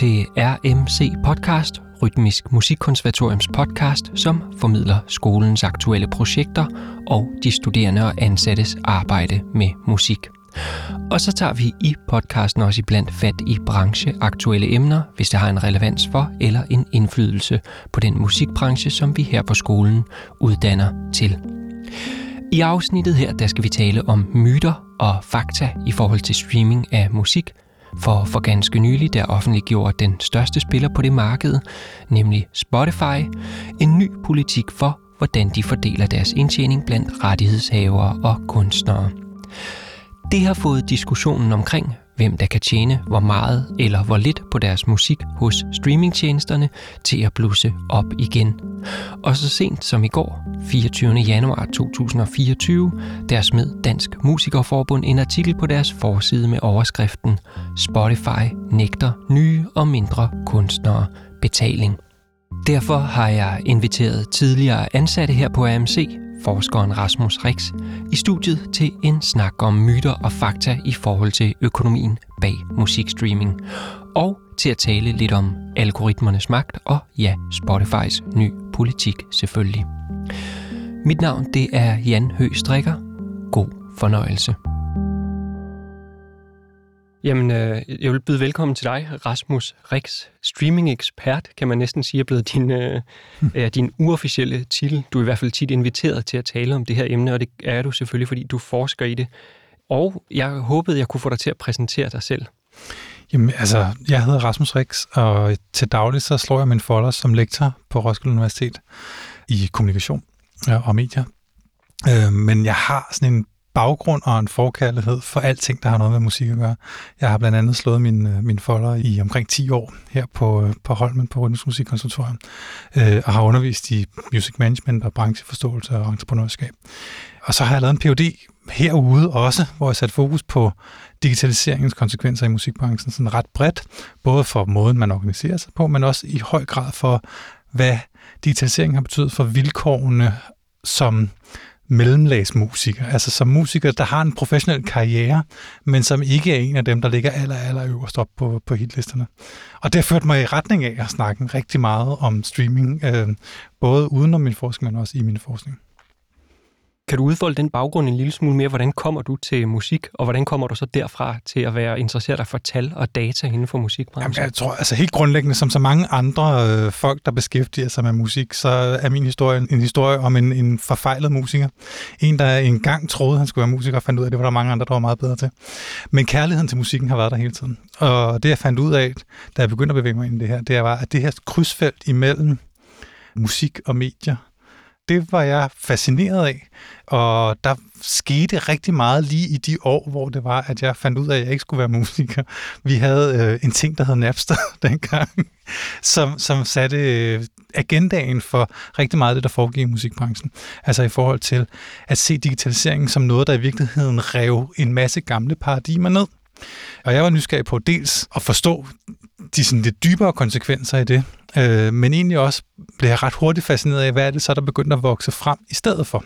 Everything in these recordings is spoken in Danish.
Til RMC Podcast, Rytmisk Musikkonservatoriums podcast, som formidler skolens aktuelle projekter og de studerende og ansattes arbejde med musik. Og så tager vi i podcasten også iblandt fat i brancheaktuelle emner, hvis det har en relevans for eller en indflydelse på den musikbranche, som vi her på skolen uddanner til. I afsnittet her, der skal vi tale om myter og fakta i forhold til streaming af musik, for for ganske nylig der offentliggjorde den største spiller på det marked, nemlig Spotify, en ny politik for, hvordan de fordeler deres indtjening blandt rettighedshavere og kunstnere. Det har fået diskussionen omkring, hvem der kan tjene hvor meget eller hvor lidt på deres musik hos streamingtjenesterne til at blusse op igen. Og så sent som i går, 24. januar 2024, der smed Dansk Musikerforbund en artikel på deres forside med overskriften Spotify nægter nye og mindre kunstnere betaling. Derfor har jeg inviteret tidligere ansatte her på AMC forskeren Rasmus Rix, i studiet til en snak om myter og fakta i forhold til økonomien bag musikstreaming. Og til at tale lidt om algoritmernes magt og ja, Spotifys ny politik selvfølgelig. Mit navn det er Jan Høgh Strikker. God fornøjelse. Jamen, øh, jeg vil byde velkommen til dig, Rasmus Rix, streaming-ekspert, kan man næsten sige, er blevet din, øh, er din uofficielle titel. Du er i hvert fald tit inviteret til at tale om det her emne, og det er du selvfølgelig, fordi du forsker i det. Og jeg håbede, jeg kunne få dig til at præsentere dig selv. Jamen, altså, jeg hedder Rasmus Rix, og til daglig så slår jeg min folder som lektor på Roskilde Universitet i kommunikation og medier. Øh, men jeg har sådan en baggrund og en forkærlighed for alting, der har noget med musik at gøre. Jeg har blandt andet slået min, øh, min folder i omkring 10 år her på, øh, på Holmen på Rundens Musikkonservatorium, øh, og har undervist i music management og brancheforståelse og entreprenørskab. Og så har jeg lavet en Ph.D. herude også, hvor jeg sat fokus på digitaliseringens konsekvenser i musikbranchen sådan ret bredt, både for måden, man organiserer sig på, men også i høj grad for, hvad digitaliseringen har betydet for vilkårene som mellemlagsmusiker, altså som musiker, der har en professionel karriere, men som ikke er en af dem, der ligger aller, aller øverst op på, på hitlisterne. Og det har ført mig i retning af at snakke rigtig meget om streaming, øh, både udenom min forskning, men også i min forskning. Kan du udfolde den baggrund en lille smule mere? Hvordan kommer du til musik, og hvordan kommer du så derfra til at være interesseret for tal og data inden for musikbranchen? Jamen, jeg tror, altså helt grundlæggende, som så mange andre øh, folk, der beskæftiger sig med musik, så er min historie en historie om en, en forfejlet musiker. En, der engang troede, han skulle være musiker, og fandt ud af, at det var der mange andre, der var meget bedre til. Men kærligheden til musikken har været der hele tiden. Og det, jeg fandt ud af, da jeg begyndte at bevæge mig ind i det her, det var, at det her krydsfelt imellem musik og medier, det var jeg fascineret af, og der skete rigtig meget lige i de år, hvor det var, at jeg fandt ud af, at jeg ikke skulle være musiker. Vi havde øh, en ting, der hed Napster dengang, som, som satte øh, agendaen for rigtig meget af det, der foregik i musikbranchen. Altså i forhold til at se digitaliseringen som noget, der i virkeligheden rev en masse gamle paradigmer ned. Og jeg var nysgerrig på dels at forstå de sådan lidt dybere konsekvenser i det, øh, men egentlig også blev jeg ret hurtigt fascineret af, hvad er det så, der begyndte at vokse frem i stedet for.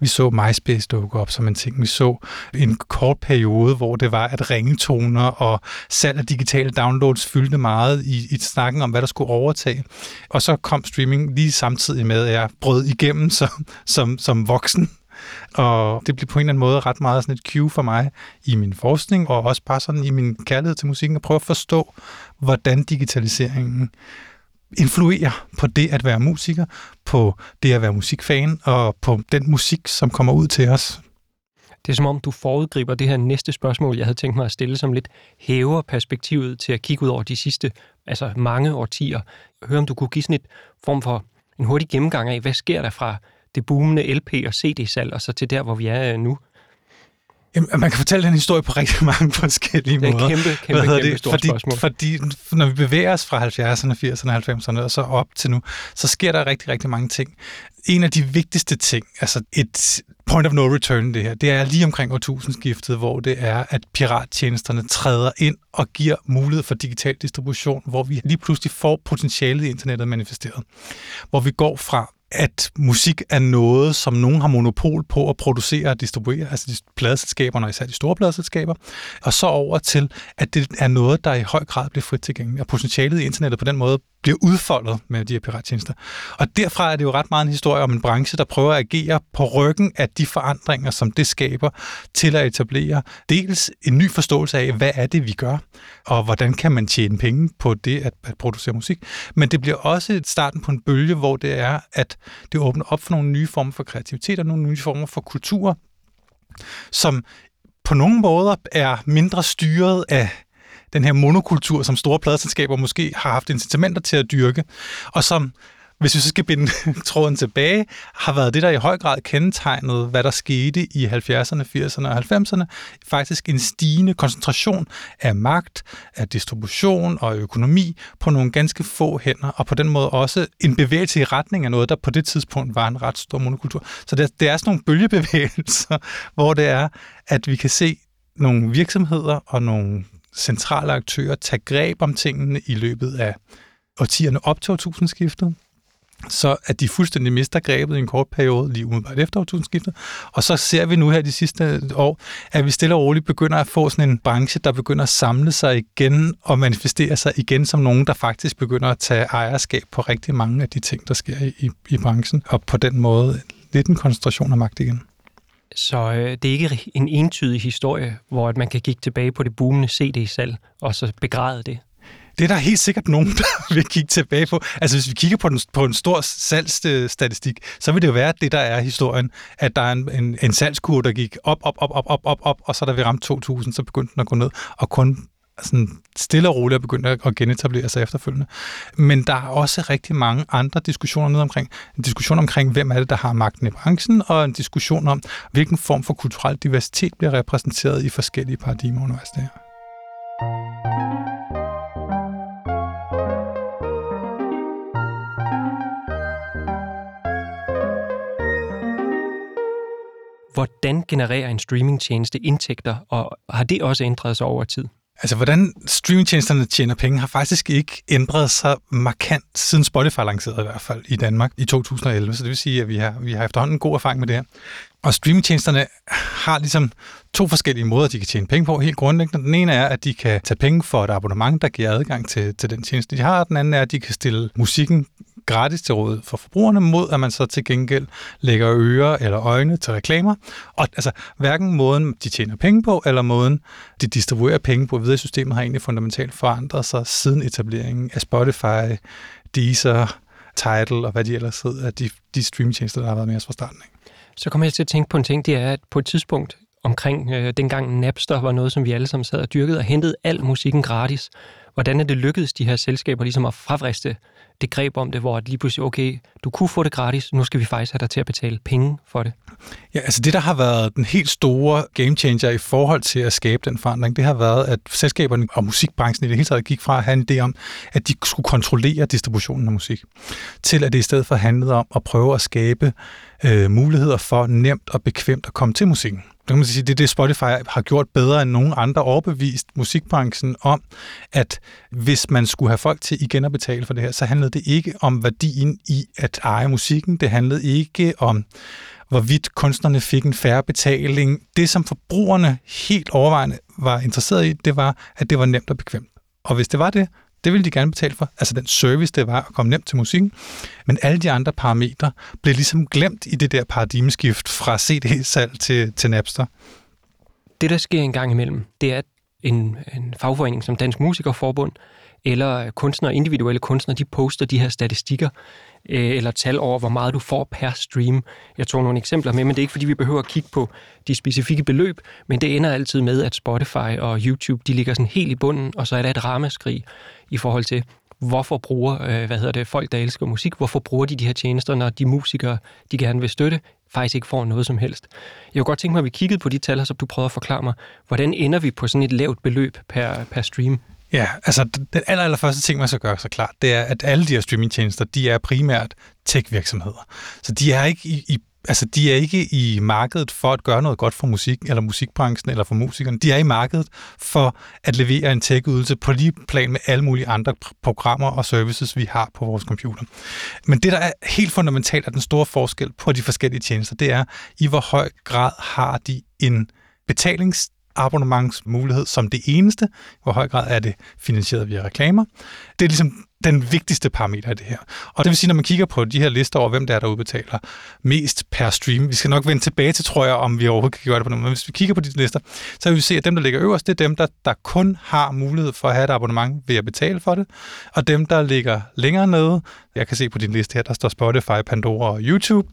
Vi så MySpace dukke op som en ting. Vi så en kort periode, hvor det var, at ringetoner og salg af digitale downloads fyldte meget i, i snakken om, hvad der skulle overtage. Og så kom streaming lige samtidig med, at jeg brød igennem som, som, som voksen og det blev på en eller anden måde ret meget sådan et cue for mig i min forskning, og også bare sådan i min kærlighed til musikken, at prøve at forstå, hvordan digitaliseringen influerer på det at være musiker, på det at være musikfan, og på den musik, som kommer ud til os. Det er som om, du foregriber det her næste spørgsmål, jeg havde tænkt mig at stille, som lidt hæver perspektivet til at kigge ud over de sidste altså mange årtier. Hør om du kunne give sådan et form for en hurtig gennemgang af, hvad sker der fra det boomende LP- og CD-salg, og så til der, hvor vi er øh, nu? Jamen, man kan fortælle den historie på rigtig mange forskellige måder. Det er et kæmpe, kæmpe, kæmpe det? stort fordi, spørgsmål. Fordi når vi bevæger os fra 70'erne, 80'erne, 90'erne og så op til nu, så sker der rigtig, rigtig mange ting. En af de vigtigste ting, altså et point of no return det her, det er lige omkring årtusindskiftet, hvor det er, at pirattjenesterne træder ind og giver mulighed for digital distribution, hvor vi lige pludselig får potentialet i internettet manifesteret. Hvor vi går fra at musik er noget, som nogen har monopol på at producere og distribuere, altså de pladeselskaberne, og især de store pladeselskaber, og så over til, at det er noget, der i høj grad bliver frit tilgængeligt, og potentialet i internettet på den måde bliver udfoldet med de her pirattjenester. Og derfra er det jo ret meget en historie om en branche, der prøver at agere på ryggen af de forandringer, som det skaber, til at etablere dels en ny forståelse af, hvad er det, vi gør, og hvordan kan man tjene penge på det at, at producere musik. Men det bliver også et starten på en bølge, hvor det er, at det åbner op for nogle nye former for kreativitet og nogle nye former for kultur, som på nogle måder er mindre styret af den her monokultur, som store pladselskaber måske har haft incitamenter til at dyrke, og som hvis vi så skal binde tråden tilbage, har været det, der i høj grad kendetegnede, hvad der skete i 70'erne, 80'erne og 90'erne. Faktisk en stigende koncentration af magt, af distribution og økonomi på nogle ganske få hænder, og på den måde også en bevægelse i retning af noget, der på det tidspunkt var en ret stor monokultur. Så det, det er sådan nogle bølgebevægelser, hvor det er, at vi kan se nogle virksomheder og nogle centrale aktører tage greb om tingene i løbet af årtierne op til årtusindskiftet, så at de fuldstændig mister grebet i en kort periode, lige umiddelbart efter årtusindskiftet. Og så ser vi nu her de sidste år, at vi stille og roligt begynder at få sådan en branche, der begynder at samle sig igen og manifestere sig igen som nogen, der faktisk begynder at tage ejerskab på rigtig mange af de ting, der sker i, i branchen. Og på den måde lidt en koncentration af magt igen. Så øh, det er ikke en entydig historie, hvor at man kan kigge tilbage på det boomende CD-salg og så begræde det. Det er der helt sikkert nogen, der vil kigge tilbage på. Altså hvis vi kigger på, den, på en stor salgsstatistik, så vil det jo være det, der er historien, at der er en, en, en salgskurve, der gik op, op, op, op, op, op, op, og så da vi ramte 2000, så begyndte den at gå ned, og kun sådan stille og roligt er begyndt at genetablere sig efterfølgende. Men der er også rigtig mange andre diskussioner ned omkring. En diskussion omkring, hvem er det, der har magten i branchen, og en diskussion om, hvilken form for kulturel diversitet bliver repræsenteret i forskellige paradigmer undervejs der. Hvordan genererer en streamingtjeneste indtægter, og har det også ændret sig over tid? Altså, hvordan streamingtjenesterne tjener penge, har faktisk ikke ændret sig markant siden Spotify lancerede i hvert fald i Danmark i 2011. Så det vil sige, at vi har, vi har efterhånden en god erfaring med det her. Og streamingtjenesterne har ligesom to forskellige måder, de kan tjene penge på. Helt grundlæggende. Den ene er, at de kan tage penge for et abonnement, der giver adgang til, til den tjeneste, de har. Den anden er, at de kan stille musikken gratis til råd for forbrugerne, mod at man så til gengæld lægger ører eller øjne til reklamer. Og altså, hverken måden, de tjener penge på, eller måden, de distribuerer penge på videre i systemet, har egentlig fundamentalt forandret sig siden etableringen af Spotify, Deezer, Tidal og hvad de ellers hedder, de, de streamtjenester, der har været med os fra starten. Ikke? Så kommer jeg til at tænke på en ting, det er, at på et tidspunkt omkring øh, dengang Napster var noget, som vi alle sammen sad og dyrkede og hentede al musikken gratis. Hvordan er det lykkedes de her selskaber ligesom at fravriste det greb om det, hvor at lige pludselig, okay, du kunne få det gratis, nu skal vi faktisk have dig til at betale penge for det? Ja, altså det, der har været den helt store game changer i forhold til at skabe den forandring, det har været, at selskaberne og musikbranchen i det hele taget gik fra at have en idé om, at de skulle kontrollere distributionen af musik, til at det i stedet for handlede om at prøve at skabe øh, muligheder for nemt og bekvemt at komme til musikken kan man sige, det er det, Spotify har gjort bedre end nogen andre overbevist musikbranchen om, at hvis man skulle have folk til igen at betale for det her, så handlede det ikke om værdien i at eje musikken. Det handlede ikke om hvorvidt kunstnerne fik en færre betaling. Det, som forbrugerne helt overvejende var interesseret i, det var, at det var nemt og bekvemt. Og hvis det var det, det ville de gerne betale for. Altså den service, det var at komme nemt til musikken. Men alle de andre parametre blev ligesom glemt i det der paradigmeskift fra CD-salg til, til Napster. Det, der sker en gang imellem, det er, at en, en fagforening som Dansk Musikerforbund eller kunstnere, individuelle kunstnere, de poster de her statistikker øh, eller tal over, hvor meget du får per stream. Jeg tog nogle eksempler med, men det er ikke, fordi vi behøver at kigge på de specifikke beløb, men det ender altid med, at Spotify og YouTube, de ligger sådan helt i bunden, og så er der et ramaskrig i forhold til, hvorfor bruger øh, hvad hedder det, folk, der elsker musik, hvorfor bruger de de her tjenester, når de musikere, de gerne vil støtte, faktisk ikke får noget som helst. Jeg kunne godt tænke mig, at vi kiggede på de tal, så du prøvede at forklare mig, hvordan ender vi på sådan et lavt beløb per, per stream? Ja, altså den aller, aller første ting, man så gør så klart, det er, at alle de her streamingtjenester, de er primært tech-virksomheder. Så de er ikke i, i altså, de er ikke i markedet for at gøre noget godt for musik, eller musikbranchen, eller for musikerne. De er i markedet for at levere en tech-ydelse på lige plan med alle mulige andre programmer og services, vi har på vores computer. Men det, der er helt fundamentalt, er den store forskel på de forskellige tjenester, det er, i hvor høj grad har de en betalings abonnementsmulighed som det eneste. Hvor høj grad er det finansieret via reklamer? Det er ligesom den vigtigste parameter af det her. Og det vil sige, når man kigger på de her lister over, hvem der er, der udbetaler mest per stream, vi skal nok vende tilbage til, tror jeg, om vi overhovedet kan gøre det på noget, men hvis vi kigger på de lister, så vil vi se, at dem, der ligger øverst, det er dem, der, der kun har mulighed for at have et abonnement ved at betale for det, og dem, der ligger længere nede, jeg kan se på din liste her, der står Spotify, Pandora og YouTube,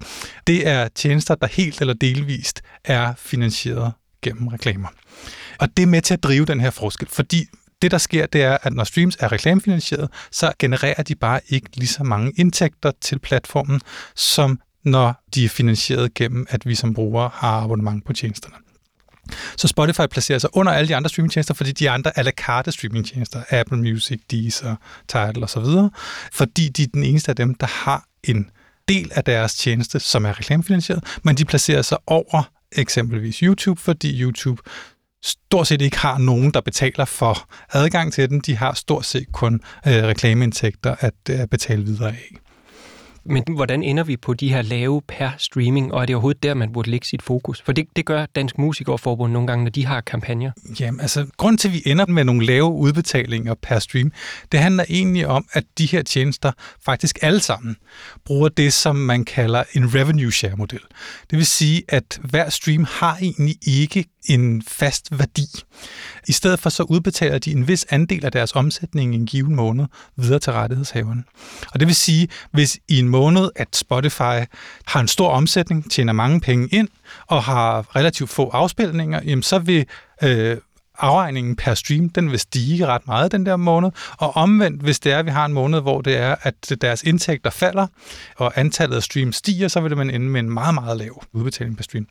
det er tjenester, der helt eller delvist er finansieret gennem reklamer. Og det er med til at drive den her forskel, fordi det, der sker, det er, at når streams er reklamefinansieret, så genererer de bare ikke lige så mange indtægter til platformen, som når de er finansieret gennem, at vi som brugere har abonnement på tjenesterne. Så Spotify placerer sig under alle de andre streamingtjenester, fordi de andre a la carte streamingtjenester, Apple Music, Deezer, Tidal osv., fordi de er den eneste af dem, der har en del af deres tjeneste, som er reklamefinansieret, men de placerer sig over eksempelvis YouTube, fordi YouTube stort set ikke har nogen, der betaler for adgang til den. De har stort set kun øh, reklameindtægter at øh, betale videre af. Men hvordan ender vi på de her lave per streaming, og er det overhovedet der, man burde lægge sit fokus? For det, det gør Dansk Musikerforbund nogle gange, når de har kampagner. Jamen, altså, grund til, at vi ender med nogle lave udbetalinger per stream, det handler egentlig om, at de her tjenester faktisk alle sammen bruger det, som man kalder en revenue share model. Det vil sige, at hver stream har egentlig ikke en fast værdi. I stedet for så udbetaler de en vis andel af deres omsætning i en given måned videre til rettighedshaverne. Og det vil sige, hvis i en måned, at Spotify har en stor omsætning, tjener mange penge ind og har relativt få afspilninger, jamen så vil øh, afregningen per stream, den vil stige ret meget den der måned, og omvendt, hvis det er, at vi har en måned, hvor det er, at deres indtægter falder, og antallet af streams stiger, så vil man ende med en meget, meget lav udbetaling per stream.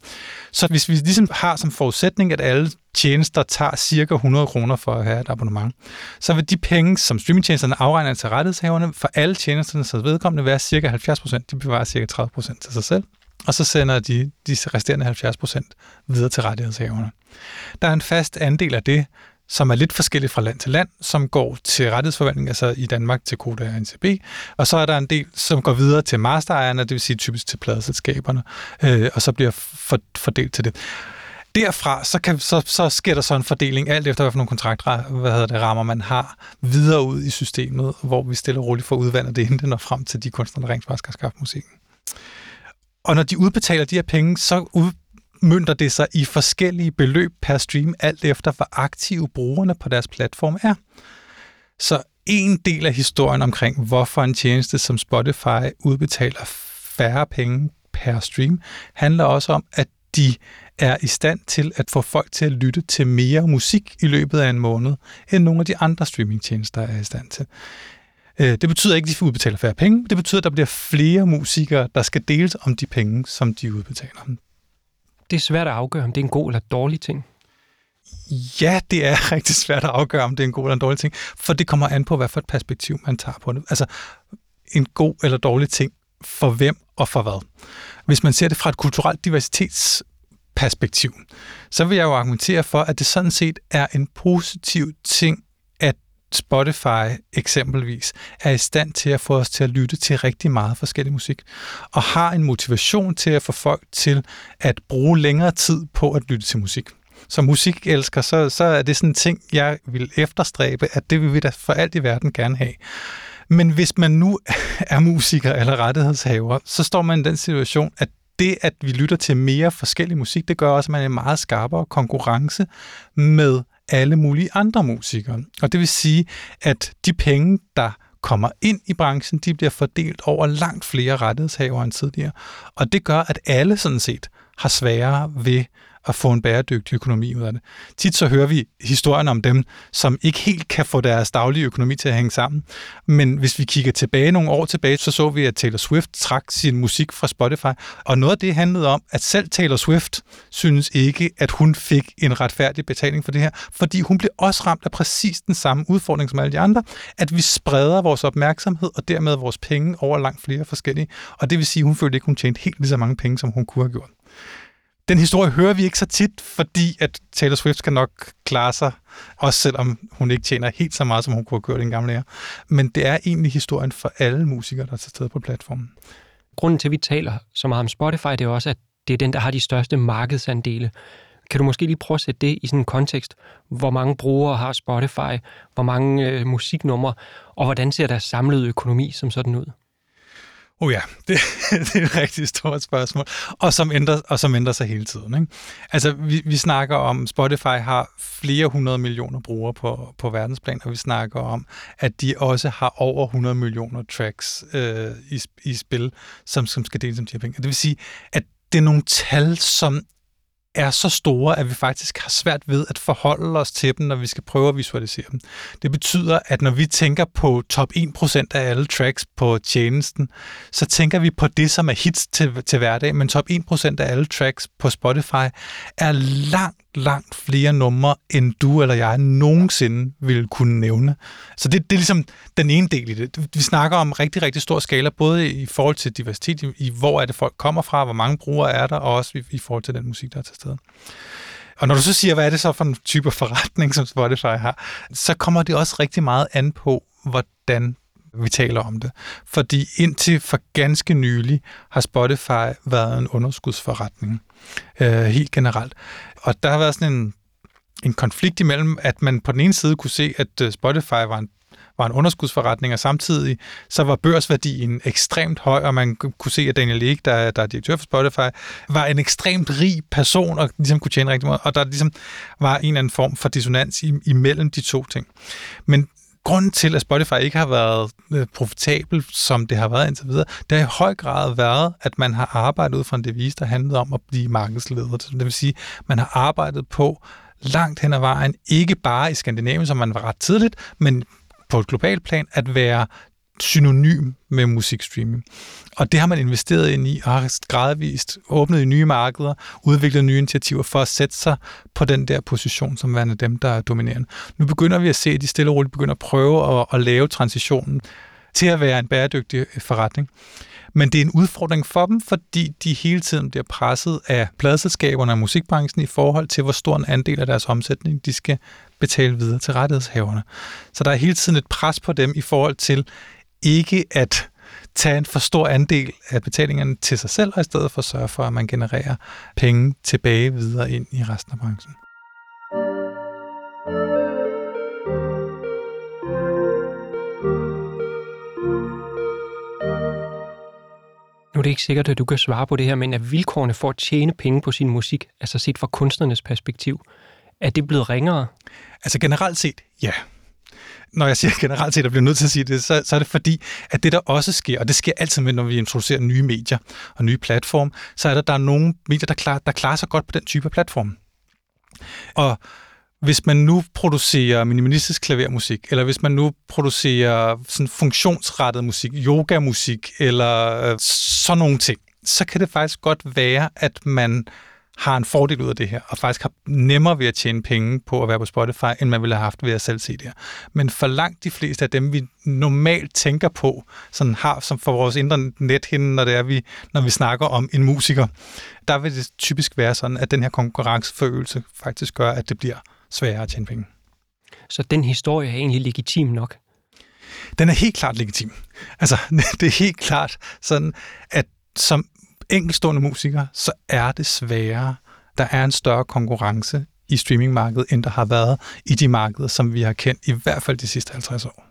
Så hvis vi ligesom har som forudsætning, at alle tjenester tager cirka 100 kroner for at have et abonnement, så vil de penge, som streamingtjenesterne afregner til rettighedshaverne, for alle tjenesterne så vedkommende være cirka 70 procent. De bevarer cirka 30 procent til sig selv og så sender de de resterende 70 procent videre til rettighedshaverne. Der er en fast andel af det, som er lidt forskelligt fra land til land, som går til rettighedsforvaltning, altså i Danmark til Koda og NCB, og så er der en del, som går videre til masterejerne, det vil sige typisk til pladeselskaberne, øh, og så bliver for, fordelt til det. Derfra, så, kan, så, så sker der så en fordeling, alt efter hvilke nogle kontraktrammer hvad hedder det, rammer man har, videre ud i systemet, hvor vi stille og roligt får udvandet det, inden det når frem til de kunstnere, der rent faktisk har skabt musikken. Og når de udbetaler de her penge, så udmyndter det sig i forskellige beløb per stream, alt efter hvor aktive brugerne på deres platform er. Så en del af historien omkring, hvorfor en tjeneste som Spotify udbetaler færre penge per stream, handler også om, at de er i stand til at få folk til at lytte til mere musik i løbet af en måned, end nogle af de andre streamingtjenester er i stand til. Øh, det betyder ikke, at de udbetaler færre penge. Det betyder, at der bliver flere musikere, der skal deles om de penge, som de udbetaler. Det er svært at afgøre, om det er en god eller dårlig ting. Ja, det er rigtig svært at afgøre, om det er en god eller en dårlig ting, for det kommer an på, hvad for et perspektiv man tager på det. Altså, en god eller dårlig ting for hvem og for hvad. Hvis man ser det fra et kulturelt diversitetsperspektiv, så vil jeg jo argumentere for, at det sådan set er en positiv ting, Spotify eksempelvis er i stand til at få os til at lytte til rigtig meget forskellig musik, og har en motivation til at få folk til at bruge længere tid på at lytte til musik. Som musikelsker, så, så er det sådan en ting, jeg vil efterstræbe, at det vil vi da for alt i verden gerne have. Men hvis man nu er musiker eller rettighedshaver, så står man i den situation, at det, at vi lytter til mere forskellig musik, det gør også, at man er en meget skarpere konkurrence med alle mulige andre musikere. Og det vil sige, at de penge, der kommer ind i branchen, de bliver fordelt over langt flere rettighedshavere end tidligere. Og det gør, at alle sådan set har sværere ved at få en bæredygtig økonomi ud af det. Tit så hører vi historien om dem, som ikke helt kan få deres daglige økonomi til at hænge sammen. Men hvis vi kigger tilbage nogle år tilbage, så så vi, at Taylor Swift trak sin musik fra Spotify. Og noget af det handlede om, at selv Taylor Swift synes ikke, at hun fik en retfærdig betaling for det her, fordi hun blev også ramt af præcis den samme udfordring som alle de andre, at vi spreder vores opmærksomhed og dermed vores penge over langt flere forskellige. Og det vil sige, at hun følte ikke, hun tjente helt lige så mange penge, som hun kunne have gjort. Den historie hører vi ikke så tit, fordi at Taylor Swift skal nok klare sig, også selvom hun ikke tjener helt så meget, som hun kunne have gjort i den gamle ære. Men det er egentlig historien for alle musikere, der er til stede på platformen. Grunden til, at vi taler så meget om Spotify, det er også, at det er den, der har de største markedsandele. Kan du måske lige prøve at sætte det i sådan en kontekst? Hvor mange brugere har Spotify? Hvor mange øh, musiknumre? Og hvordan ser deres samlede økonomi som sådan ud? Oh ja, det, det er et rigtig stort spørgsmål, og som ændrer, og som ændrer sig hele tiden. Ikke? Altså, vi, vi snakker om, Spotify har flere hundrede millioner brugere på, på verdensplan, og vi snakker om, at de også har over 100 millioner tracks øh, i, i spil, som, som skal deles om de her penge. Det vil sige, at det er nogle tal, som er så store, at vi faktisk har svært ved at forholde os til dem, når vi skal prøve at visualisere dem. Det betyder, at når vi tænker på top 1% af alle tracks på tjenesten, så tænker vi på det, som er hits til, til hverdag, men top 1% af alle tracks på Spotify er langt langt flere numre, end du eller jeg nogensinde ville kunne nævne. Så det, det er ligesom den ene del i det. Vi snakker om rigtig, rigtig stor skala, både i forhold til diversitet, i hvor er det folk kommer fra, hvor mange brugere er der, og også i, i forhold til den musik, der er til sted. Og når du så siger, hvad er det så for en type forretning, som Spotify har, så kommer det også rigtig meget an på, hvordan vi taler om det. Fordi indtil for ganske nylig har Spotify været en underskudsforretning, øh, helt generelt. Og der har været sådan en, en konflikt imellem, at man på den ene side kunne se, at øh, Spotify var en var en underskudsforretning, og samtidig så var børsværdien ekstremt høj, og man kunne se, at Daniel Ek, der, der er direktør for Spotify, var en ekstremt rig person, og ligesom kunne tjene rigtig meget, og der ligesom var en eller anden form for dissonans imellem de to ting. Men grunden til, at Spotify ikke har været øh, profitabel, som det har været indtil videre, det har i høj grad været, at man har arbejdet ud fra en devise, der handlede om at blive markedsleder. Det vil sige, man har arbejdet på langt hen ad vejen, ikke bare i Skandinavien, som man var ret tidligt, men på et globalt plan, at være synonym med musikstreaming. Og det har man investeret ind i og har gradvist åbnet i nye markeder, udviklet nye initiativer for at sætte sig på den der position som værende dem, der er dominerende. Nu begynder vi at se, at de stille og roligt begynder at prøve at, at lave transitionen til at være en bæredygtig forretning. Men det er en udfordring for dem, fordi de hele tiden bliver presset af pladselskaberne og musikbranchen i forhold til, hvor stor en andel af deres omsætning de skal betale videre til rettighedshaverne. Så der er hele tiden et pres på dem i forhold til ikke at tage en for stor andel af betalingerne til sig selv, og i stedet for at sørge for, at man genererer penge tilbage videre ind i resten af branchen. thank you det ikke sikkert, at du kan svare på det her, men er vilkårene for at tjene penge på sin musik, altså set fra kunstnernes perspektiv, er det blevet ringere? Altså generelt set, ja når jeg siger generelt set, at bliver nødt til at sige det, så, så er det fordi, at det der også sker, og det sker altid med, når vi introducerer nye medier og nye platforme, så er der, der er nogle medier, der, klar, der klarer sig godt på den type platform. Og hvis man nu producerer minimalistisk klavermusik, eller hvis man nu producerer sådan funktionsrettet musik, yogamusik, eller øh, sådan nogle ting, så kan det faktisk godt være, at man har en fordel ud af det her, og faktisk har nemmere ved at tjene penge på at være på Spotify, end man ville have haft ved at selv se det her. Men for langt de fleste af dem, vi normalt tænker på, sådan har som for vores indre nethinde, når det er, vi, når vi snakker om en musiker, der vil det typisk være sådan, at den her konkurrenceforøgelse faktisk gør, at det bliver sværere at tjene penge. Så den historie er egentlig legitim nok? Den er helt klart legitim. Altså, det er helt klart sådan, at som enkeltstående musikere, så er det sværere. Der er en større konkurrence i streamingmarkedet, end der har været i de markeder, som vi har kendt i hvert fald de sidste 50 år.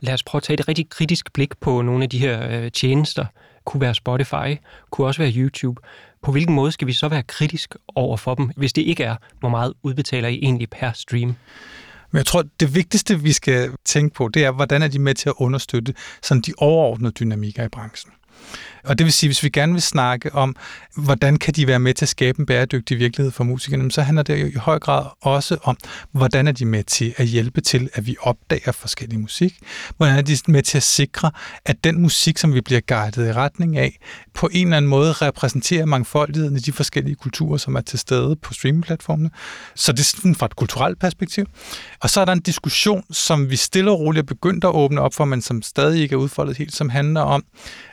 Lad os prøve at tage et rigtig kritisk blik på nogle af de her øh, tjenester. Kunne være Spotify, kunne også være YouTube. På hvilken måde skal vi så være kritisk over for dem, hvis det ikke er, hvor meget udbetaler I egentlig per stream? Men jeg tror, det vigtigste, vi skal tænke på, det er, hvordan er de med til at understøtte sådan de overordnede dynamikker i branchen. Og det vil sige, hvis vi gerne vil snakke om, hvordan kan de være med til at skabe en bæredygtig virkelighed for musikerne, så handler det jo i høj grad også om, hvordan er de med til at hjælpe til, at vi opdager forskellig musik? Hvordan er de med til at sikre, at den musik, som vi bliver guidet i retning af, på en eller anden måde repræsenterer mangfoldigheden i de forskellige kulturer, som er til stede på streamingplatformene. Så det er sådan fra et kulturelt perspektiv. Og så er der en diskussion, som vi stille og roligt er begyndt at åbne op for, men som stadig ikke er udfoldet helt, som handler om,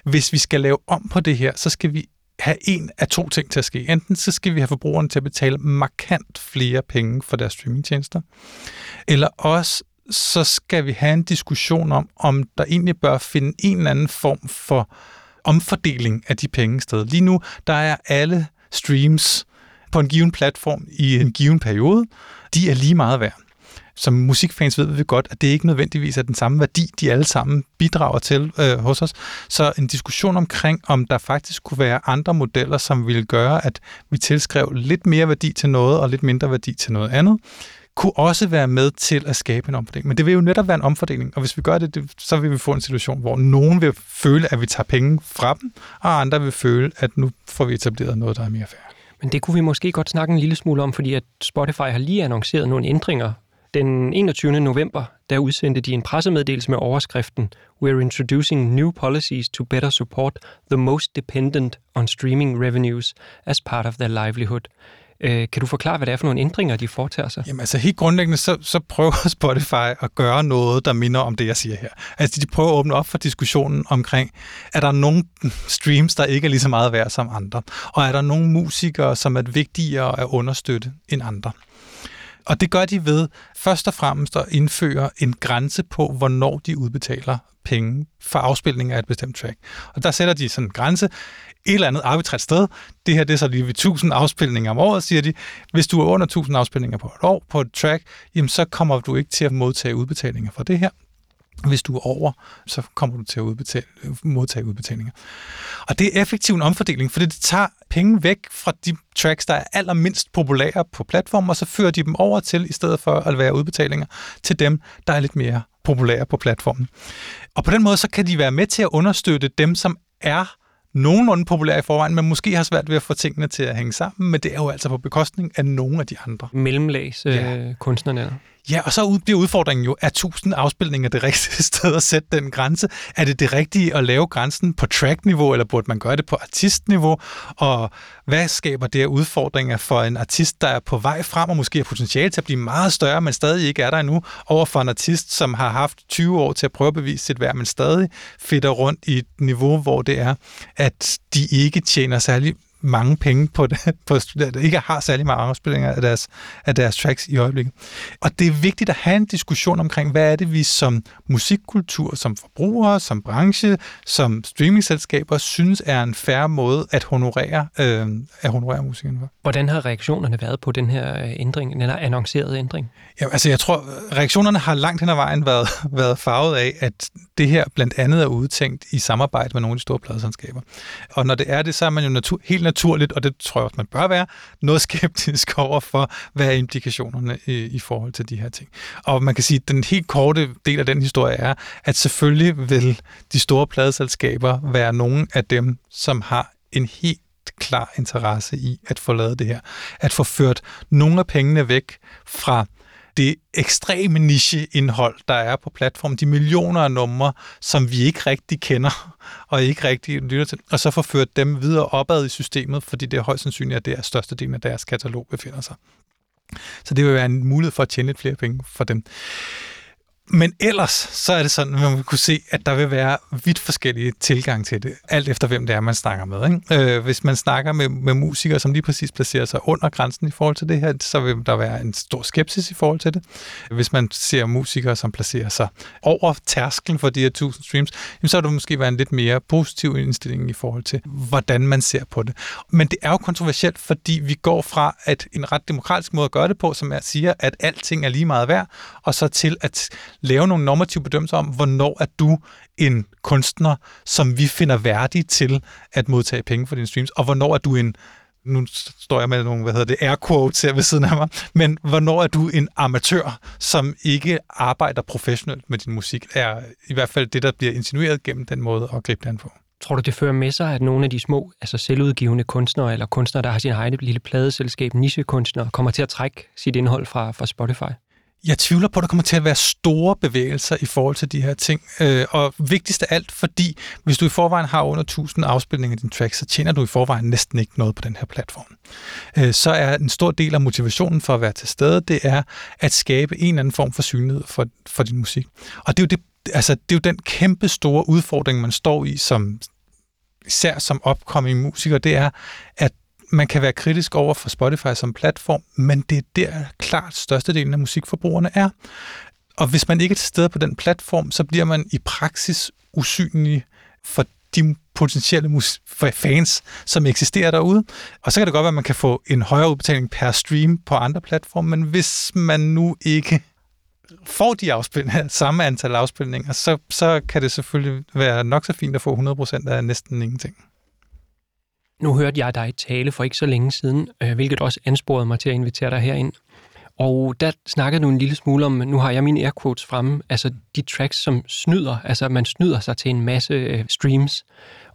hvis vi skal lave om på det her, så skal vi have en af to ting til at ske. Enten så skal vi have forbrugerne til at betale markant flere penge for deres streamingtjenester, eller også så skal vi have en diskussion om, om der egentlig bør finde en eller anden form for omfordeling af de penge sted. Lige nu, der er alle streams på en given platform i en given periode, de er lige meget værd som musikfans ved vi godt, at det ikke nødvendigvis er den samme værdi, de alle sammen bidrager til øh, hos os. Så en diskussion omkring, om der faktisk kunne være andre modeller, som ville gøre, at vi tilskrev lidt mere værdi til noget og lidt mindre værdi til noget andet, kunne også være med til at skabe en omfordeling. Men det vil jo netop være en omfordeling, og hvis vi gør det, så vil vi få en situation, hvor nogen vil føle, at vi tager penge fra dem, og andre vil føle, at nu får vi etableret noget, der er mere fair. Men det kunne vi måske godt snakke en lille smule om, fordi at Spotify har lige annonceret nogle ændringer den 21. november, der udsendte de en pressemeddelelse med overskriften We're introducing new policies to better support the most dependent on streaming revenues as part of their livelihood. Øh, kan du forklare, hvad det er for nogle ændringer, de foretager sig? Jamen altså helt grundlæggende, så, så prøver Spotify at gøre noget, der minder om det, jeg siger her. Altså de prøver at åbne op for diskussionen omkring, er der nogle streams, der ikke er lige så meget værd som andre? Og er der nogle musikere, som er vigtigere at understøtte end andre? Og det gør de ved først og fremmest at indføre en grænse på, hvornår de udbetaler penge for afspilning af et bestemt track. Og der sætter de sådan en grænse et eller andet arbitrært sted. Det her det er så lige ved 1000 afspilninger om året, siger de. Hvis du er under 1000 afspilninger på et år på et track, jamen så kommer du ikke til at modtage udbetalinger for det her. Hvis du er over, så kommer du til at udbetale, modtage udbetalinger. Og det er effektiv en omfordeling, fordi det tager penge væk fra de tracks, der er allermindst populære på platformen, og så fører de dem over til, i stedet for at være udbetalinger, til dem, der er lidt mere populære på platformen. Og på den måde, så kan de være med til at understøtte dem, som er nogenlunde populære i forvejen, men måske har svært ved at få tingene til at hænge sammen, men det er jo altså på bekostning af nogle af de andre. Mellemlags ja. øh, kunstnerne. Ja, og så bliver udfordringen jo, er 1000 afspilninger det rigtige sted at sætte den grænse? Er det det rigtige at lave grænsen på track-niveau, eller burde man gøre det på artistniveau? Og hvad skaber det af udfordringer for en artist, der er på vej frem, og måske har potentiale til at blive meget større, men stadig ikke er der endnu, over for en artist, som har haft 20 år til at prøve at bevise sit værd, men stadig fitter rundt i et niveau, hvor det er, at de ikke tjener særlig mange penge på på studerende, ikke har særlig mange afspillinger af deres, af deres tracks i øjeblikket. Og det er vigtigt at have en diskussion omkring, hvad er det, vi som musikkultur, som forbrugere, som branche, som streamingselskaber, synes er en færre måde at honorere, øh, at honorere musikerne for. Hvordan har reaktionerne været på den her øh, ændring, den her annoncerede ændring? Ja, altså jeg tror, reaktionerne har langt hen ad vejen været, været farvet af, at det her blandt andet er udtænkt i samarbejde med nogle af de store pladselskaber. Og når det er det, så er man jo natur, helt naturligt, og det tror jeg også, man bør være, noget skeptisk over for, hvad er implikationerne i, i forhold til de her ting. Og man kan sige, at den helt korte del af den historie er, at selvfølgelig vil de store pladeselskaber være nogle af dem, som har en helt klar interesse i at få lavet det her. At få ført nogle af pengene væk fra det ekstreme nicheindhold, der er på platformen, de millioner af numre, som vi ikke rigtig kender og ikke rigtig lytter til, og så få ført dem videre opad i systemet, fordi det er højst sandsynligt, at det er størstedelen af deres katalog befinder sig. Så det vil være en mulighed for at tjene lidt flere penge for dem. Men ellers, så er det sådan, at man kunne se, at der vil være vidt forskellige tilgang til det, alt efter hvem det er, man snakker med. Ikke? Øh, hvis man snakker med, med musikere, som lige præcis placerer sig under grænsen i forhold til det her, så vil der være en stor skepsis i forhold til det. Hvis man ser musikere, som placerer sig over tærsklen for de her 1000 streams, jamen, så vil der måske være en lidt mere positiv indstilling i forhold til, hvordan man ser på det. Men det er jo kontroversielt, fordi vi går fra at en ret demokratisk måde at gøre det på, som er at sige, at alting er lige meget værd, og så til at lave nogle normative bedømmelser om, hvornår er du en kunstner, som vi finder værdig til at modtage penge for dine streams, og hvornår er du en nu står jeg med nogle, hvad hedder det, air quotes her ved siden af mig, men hvornår er du en amatør, som ikke arbejder professionelt med din musik, er i hvert fald det, der bliver insinueret gennem den måde at gribe den på. Tror du, det fører med sig, at nogle af de små, altså selvudgivende kunstnere, eller kunstnere, der har sin egen lille pladeselskab, nichekunstnere, kommer til at trække sit indhold fra, fra Spotify? Jeg tvivler på, at der kommer til at være store bevægelser i forhold til de her ting. Øh, og vigtigst af alt, fordi hvis du i forvejen har under 1000 afspilninger af din track, så tjener du i forvejen næsten ikke noget på den her platform. Øh, så er en stor del af motivationen for at være til stede, det er at skabe en eller anden form for synlighed for, for din musik. Og det er jo det, altså, det er jo den kæmpe store udfordring, man står i som især som opkommende musiker, det er, at man kan være kritisk over for Spotify som platform, men det er der klart størstedelen af musikforbrugerne er. Og hvis man ikke er til stede på den platform, så bliver man i praksis usynlig for de potentielle fans, som eksisterer derude. Og så kan det godt være, at man kan få en højere udbetaling per stream på andre platforme, men hvis man nu ikke får de afspilninger, samme antal afspilninger, så, så kan det selvfølgelig være nok så fint at få 100% af næsten ingenting. Nu hørte jeg dig tale for ikke så længe siden, øh, hvilket også ansporede mig til at invitere dig herind. Og der snakkede du en lille smule om, nu har jeg mine air quotes fremme, altså de tracks, som snyder, altså man snyder sig til en masse øh, streams.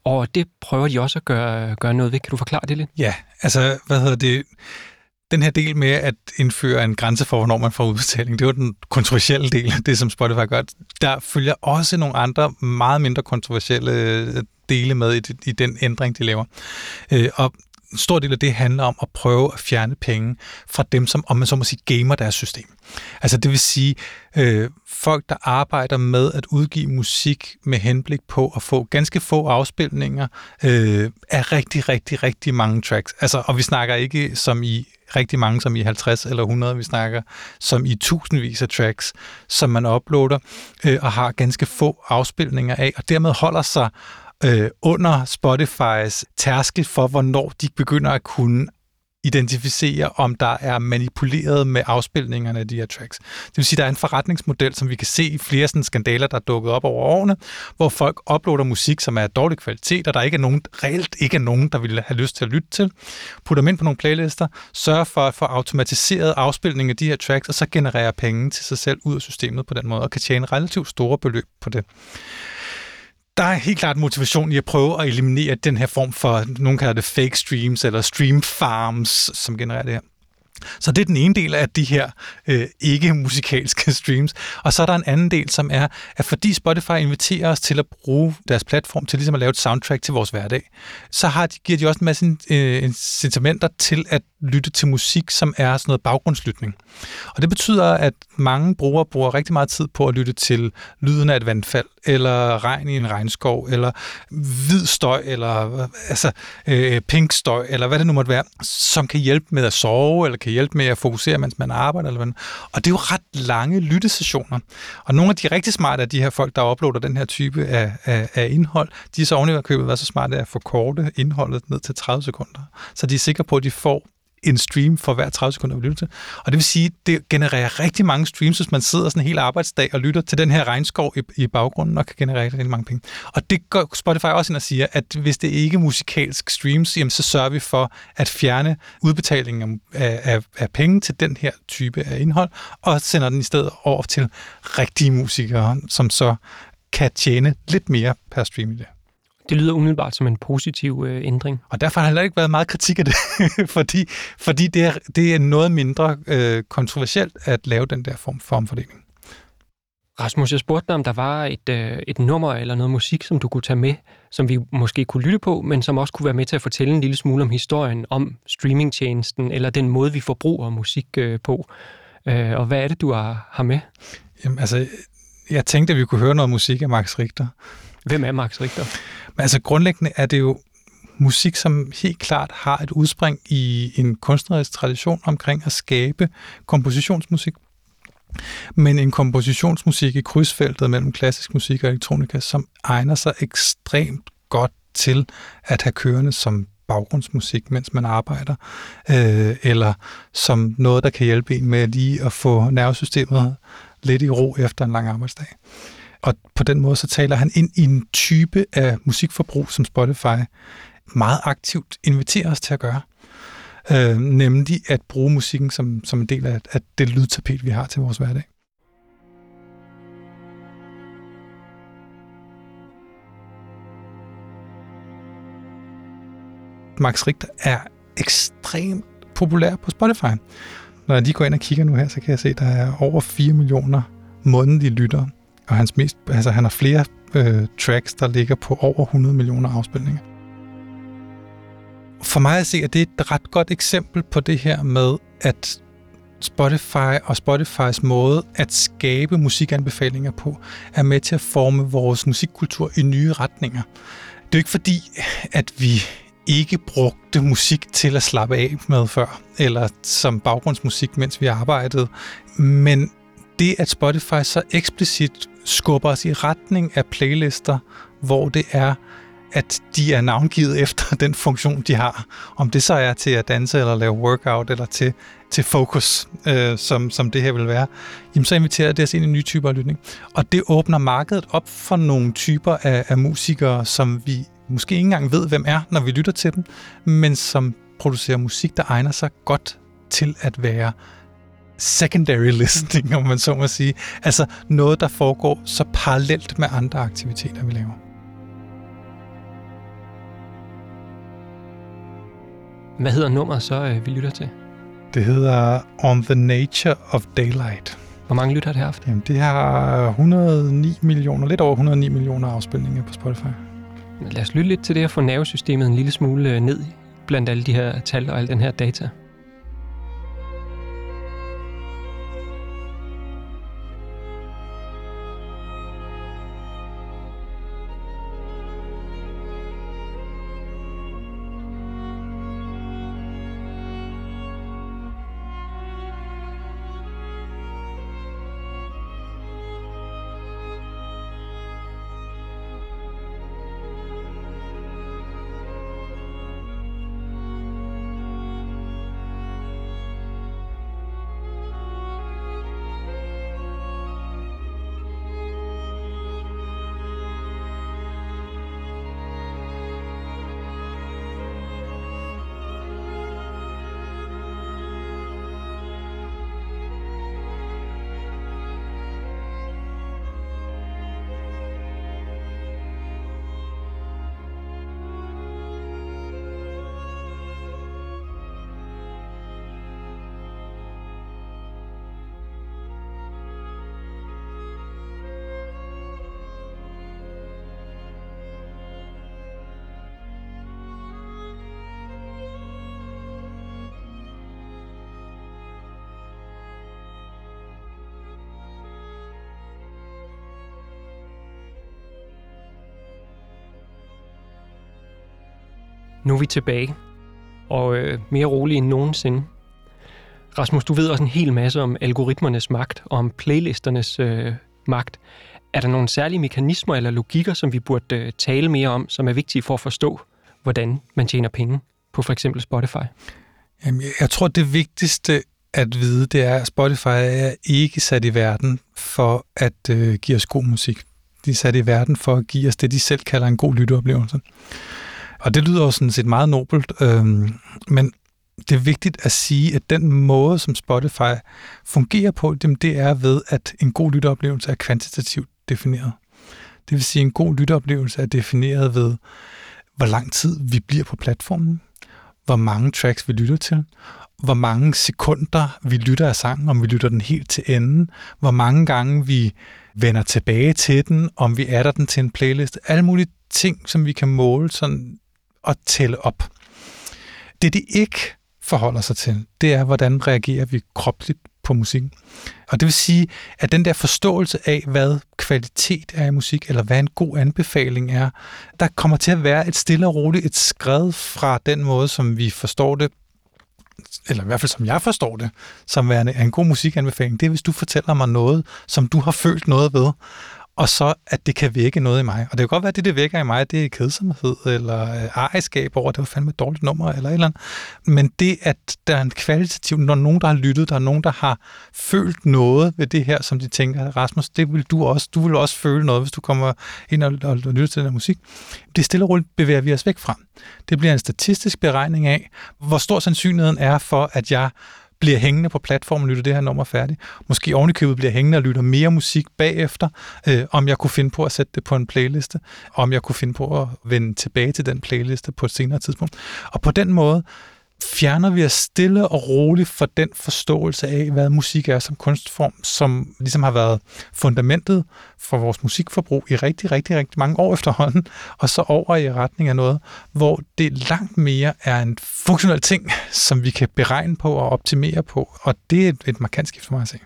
Og det prøver de også at gøre, gøre noget ved. Kan du forklare det lidt? Ja, altså, hvad hedder det? Den her del med at indføre en grænse for, hvornår man får udbetaling, det var den kontroversielle del af det, som Spotify gør. Der følger også nogle andre, meget mindre kontroversielle øh, dele med i, i den ændring, de laver. Øh, og en stor del af det handler om at prøve at fjerne penge fra dem, som, om man så må sige, gamer deres system. Altså det vil sige, øh, folk, der arbejder med at udgive musik med henblik på at få ganske få afspilninger øh, af rigtig, rigtig, rigtig mange tracks. Altså, og vi snakker ikke som i rigtig mange, som i 50 eller 100, vi snakker som i tusindvis af tracks, som man uploader øh, og har ganske få afspilninger af, og dermed holder sig øh, under Spotifys tærskel for, hvornår de begynder at kunne identificere, om der er manipuleret med afspilningerne af de her tracks. Det vil sige, at der er en forretningsmodel, som vi kan se i flere sådan skandaler, der er dukket op over årene, hvor folk uploader musik, som er af dårlig kvalitet, og der ikke er nogen, reelt ikke er nogen, der vil have lyst til at lytte til, putter dem ind på nogle playlister, sørger for at få automatiseret afspilning af de her tracks, og så genererer penge til sig selv ud af systemet på den måde, og kan tjene relativt store beløb på det der er helt klart motivation i at prøve at eliminere den her form for, nogen kalder det fake streams, eller stream farms, som genererer det her. Så det er den ene del af de her øh, ikke-musikalske streams. Og så er der en anden del, som er, at fordi Spotify inviterer os til at bruge deres platform til ligesom at lave et soundtrack til vores hverdag, så har de, giver de også en masse øh, incitamenter til at lytte til musik, som er sådan noget baggrundslytning. Og det betyder, at mange brugere bruger rigtig meget tid på at lytte til lyden af et vandfald, eller regn i en regnskov, eller hvid støj, eller altså, øh, pink støj, eller hvad det nu måtte være, som kan hjælpe med at sove, eller kan hjælpe med at fokusere, mens man arbejder. Eller hvad. Og det er jo ret lange lyttesessioner. Og nogle af de rigtig smarte af de her folk, der uploader den her type af, af, af indhold, de er så oven i købet været så smarte at forkorte indholdet ned til 30 sekunder. Så de er sikre på, at de får en stream for hver 30 sekunder, vi lytter til. Og det vil sige, det genererer rigtig mange streams, hvis man sidder sådan en hel arbejdsdag og lytter til den her regnskov i, i baggrunden, og kan generere rigtig mange penge. Og det går Spotify også ind og siger, at hvis det ikke er musikalsk streams, jamen så sørger vi for at fjerne udbetalingen af, af, af penge til den her type af indhold, og sender den i stedet over til rigtige musikere, som så kan tjene lidt mere per stream i det. Det lyder umiddelbart som en positiv øh, ændring. Og derfor har der heller ikke været meget kritik af det, fordi, fordi det, er, det er noget mindre øh, kontroversielt at lave den der form for omfordeling. Rasmus, jeg spurgte dig, om der var et, øh, et nummer eller noget musik, som du kunne tage med, som vi måske kunne lytte på, men som også kunne være med til at fortælle en lille smule om historien om streamingtjenesten, eller den måde, vi forbruger musik øh, på. Øh, og hvad er det, du har, har med? Jamen, altså, jeg tænkte, at vi kunne høre noget musik af Max Richter. Hvem er Max Richter? Men altså grundlæggende er det jo musik, som helt klart har et udspring i en kunstnerisk tradition omkring at skabe kompositionsmusik. Men en kompositionsmusik i krydsfeltet mellem klassisk musik og elektronika, som egner sig ekstremt godt til at have kørende som baggrundsmusik, mens man arbejder, øh, eller som noget, der kan hjælpe en med lige at få nervesystemet lidt i ro efter en lang arbejdsdag. Og på den måde så taler han ind i en type af musikforbrug, som Spotify meget aktivt inviterer os til at gøre. Øh, nemlig at bruge musikken som, som en del af, af det lydtapet, vi har til vores hverdag. Max Richter er ekstremt populær på Spotify. Når jeg lige går ind og kigger nu her, så kan jeg se, at der er over 4 millioner månedlige lyttere. Og hans mest, altså, han har flere øh, tracks, der ligger på over 100 millioner afspilninger. For mig at se, at det er et ret godt eksempel på det her med, at Spotify og Spotifys måde at skabe musikanbefalinger på, er med til at forme vores musikkultur i nye retninger. Det er jo ikke fordi, at vi ikke brugte musik til at slappe af med før, eller som baggrundsmusik, mens vi arbejdede. Men det, at Spotify så eksplicit skubber os i retning af playlister, hvor det er, at de er navngivet efter den funktion, de har. Om det så er til at danse eller lave workout, eller til, til fokus, øh, som, som det her vil være, jamen så inviterer det os ind i nye typer af lytning. Og det åbner markedet op for nogle typer af, af musikere, som vi måske ikke engang ved, hvem er, når vi lytter til dem, men som producerer musik, der egner sig godt til at være secondary listening, om man så må sige. Altså noget, der foregår så parallelt med andre aktiviteter, vi laver. Hvad hedder nummeret så, øh, vi lytter til? Det hedder On the Nature of Daylight. Hvor mange lytter har det haft? Jamen, det har 109 millioner, lidt over 109 millioner afspilninger på Spotify. Lad os lytte lidt til det og få nervesystemet en lille smule øh, ned blandt alle de her tal og al den her data. Nu er vi tilbage, og øh, mere rolig end nogensinde. Rasmus, du ved også en hel masse om algoritmernes magt og om playlisternes øh, magt. Er der nogle særlige mekanismer eller logikker, som vi burde øh, tale mere om, som er vigtige for at forstå, hvordan man tjener penge på for eksempel Spotify? Jamen, jeg tror, det vigtigste at vide, det er, at Spotify er ikke sat i verden for at øh, give os god musik. De er sat i verden for at give os det, de selv kalder en god lytteoplevelse. Og det lyder jo sådan set meget nobelt, øh, men det er vigtigt at sige, at den måde, som Spotify fungerer på, det er ved, at en god lytteoplevelse er kvantitativt defineret. Det vil sige, at en god lytteoplevelse er defineret ved, hvor lang tid vi bliver på platformen, hvor mange tracks vi lytter til, hvor mange sekunder vi lytter af sangen, om vi lytter den helt til enden, hvor mange gange vi vender tilbage til den, om vi adder den til en playlist, alle mulige ting, som vi kan måle sådan at tælle op. Det, det ikke forholder sig til, det er, hvordan reagerer vi kropsligt på musik. Og det vil sige, at den der forståelse af, hvad kvalitet er i musik, eller hvad en god anbefaling er, der kommer til at være et stille og roligt et skred fra den måde, som vi forstår det, eller i hvert fald som jeg forstår det, som værende en god musikanbefaling, det er, hvis du fortæller mig noget, som du har følt noget ved og så at det kan vække noget i mig. Og det kan godt være, at det, det vækker i mig, det er kedsomhed eller øh, ejerskab over, at det var fandme et dårligt nummer eller et eller andet. Men det, at der er en kvalitativ, når nogen, der har lyttet, der er nogen, der har følt noget ved det her, som de tænker, Rasmus, det vil du også. Du vil også føle noget, hvis du kommer ind og, og, og lytter til den her musik. Det stille og roligt bevæger vi os væk fra. Det bliver en statistisk beregning af, hvor stor sandsynligheden er for, at jeg bliver hængende på platformen og lytter det her nummer færdigt. Måske ovenikøbet bliver hængende og lytter mere musik bagefter, øh, om jeg kunne finde på at sætte det på en playliste, om jeg kunne finde på at vende tilbage til den playliste på et senere tidspunkt. Og på den måde, fjerner vi os stille og roligt for den forståelse af, hvad musik er som kunstform, som ligesom har været fundamentet for vores musikforbrug i rigtig, rigtig, rigtig mange år efterhånden, og så over i retning af noget, hvor det langt mere er en funktionel ting, som vi kan beregne på og optimere på, og det er et, et markant skift for mig at se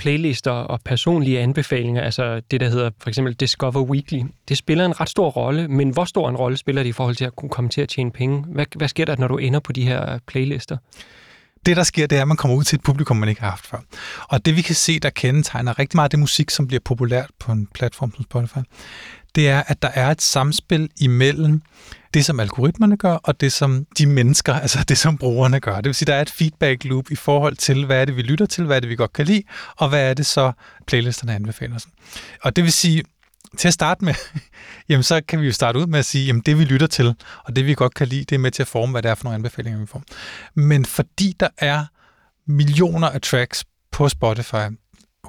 playlister og personlige anbefalinger, altså det, der hedder for eksempel Discover Weekly, det spiller en ret stor rolle, men hvor stor en rolle spiller det i forhold til at kunne komme til at tjene penge? Hvad, hvad sker der, når du ender på de her playlister? det, der sker, det er, at man kommer ud til et publikum, man ikke har haft før. Og det, vi kan se, der kendetegner rigtig meget af det musik, som bliver populært på en platform som Spotify, det er, at der er et samspil imellem det, som algoritmerne gør, og det, som de mennesker, altså det, som brugerne gør. Det vil sige, der er et feedback loop i forhold til, hvad er det, vi lytter til, hvad er det, vi godt kan lide, og hvad er det så, playlisterne anbefaler os. Og det vil sige, til at starte med, jamen så kan vi jo starte ud med at sige, jamen det vi lytter til, og det vi godt kan lide, det er med til at forme, hvad det er for nogle anbefalinger, vi får. Men fordi der er millioner af tracks på Spotify,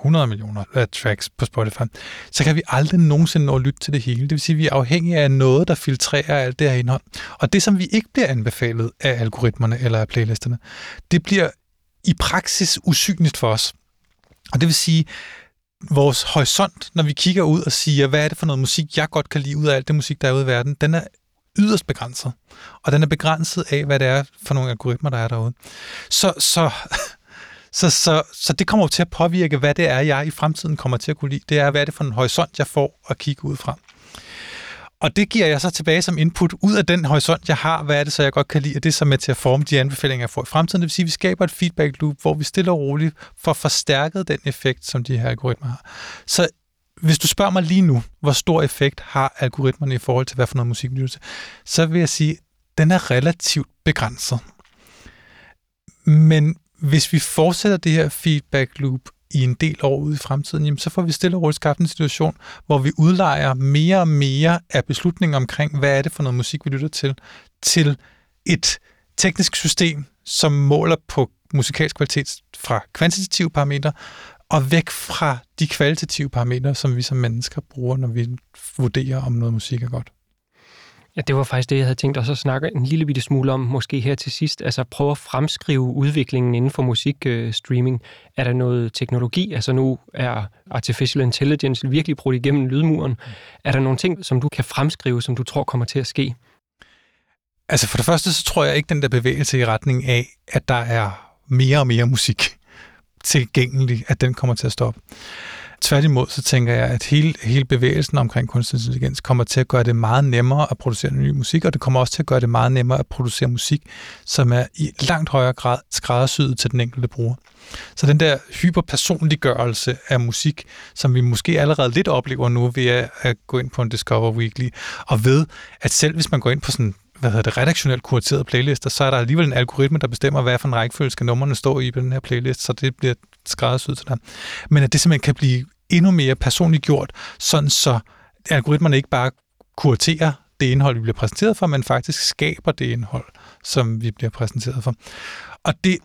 100 millioner øh, tracks på Spotify, så kan vi aldrig nogensinde nå at lytte til det hele. Det vil sige, at vi er afhængige af noget, der filtrerer alt det her indhold. Og det, som vi ikke bliver anbefalet af algoritmerne eller af playlisterne, det bliver i praksis usynligt for os. Og det vil sige, vores horisont, når vi kigger ud og siger, hvad er det for noget musik, jeg godt kan lide ud af alt det musik, der er ude i verden, den er yderst begrænset. Og den er begrænset af, hvad det er for nogle algoritmer, der er derude. Så, så så, så, så det kommer til at påvirke, hvad det er, jeg i fremtiden kommer til at kunne lide. Det er, hvad er det for en horisont, jeg får at kigge ud fra. Og det giver jeg så tilbage som input ud af den horisont, jeg har. Hvad er det så, jeg godt kan lide? Og det er så med til at forme de anbefalinger, jeg får i fremtiden. Det vil sige, at vi skaber et feedback loop, hvor vi stille og roligt får forstærket den effekt, som de her algoritmer har. Så hvis du spørger mig lige nu, hvor stor effekt har algoritmerne i forhold til, hvad for noget musik vi lytter til, så vil jeg sige, at den er relativt begrænset. Men hvis vi fortsætter det her feedback loop i en del år ude i fremtiden, jamen, så får vi stille og roligt skabt en situation, hvor vi udlejer mere og mere af beslutninger omkring, hvad er det for noget musik, vi lytter til, til et teknisk system, som måler på musikalsk kvalitet fra kvantitative parametre, og væk fra de kvalitative parametre, som vi som mennesker bruger, når vi vurderer, om noget musik er godt. Ja, det var faktisk det, jeg havde tænkt også at snakke en lille bitte smule om, måske her til sidst. Altså prøve at fremskrive udviklingen inden for musikstreaming. Er der noget teknologi? Altså nu er artificial intelligence virkelig brudt igennem lydmuren. Er der nogle ting, som du kan fremskrive, som du tror kommer til at ske? Altså for det første, så tror jeg ikke den der bevægelse i retning af, at der er mere og mere musik tilgængelig, at den kommer til at stoppe. Tværtimod så tænker jeg, at hele, hele bevægelsen omkring kunstig intelligens kommer til at gøre det meget nemmere at producere ny musik, og det kommer også til at gøre det meget nemmere at producere musik, som er i langt højere grad skræddersyet til den enkelte bruger. Så den der hyperpersonliggørelse af musik, som vi måske allerede lidt oplever nu ved at gå ind på en Discover Weekly, og ved, at selv hvis man går ind på sådan hvad hedder det, redaktionelt kuraterede playlister, så er der alligevel en algoritme, der bestemmer, hvad for en rækkefølge skal numrene stå i på den her playlist, så det bliver skræddersyet til dig. Men at det simpelthen kan blive endnu mere personligt gjort, sådan så algoritmerne ikke bare kuraterer det indhold, vi bliver præsenteret for, men faktisk skaber det indhold, som vi bliver præsenteret for. Og det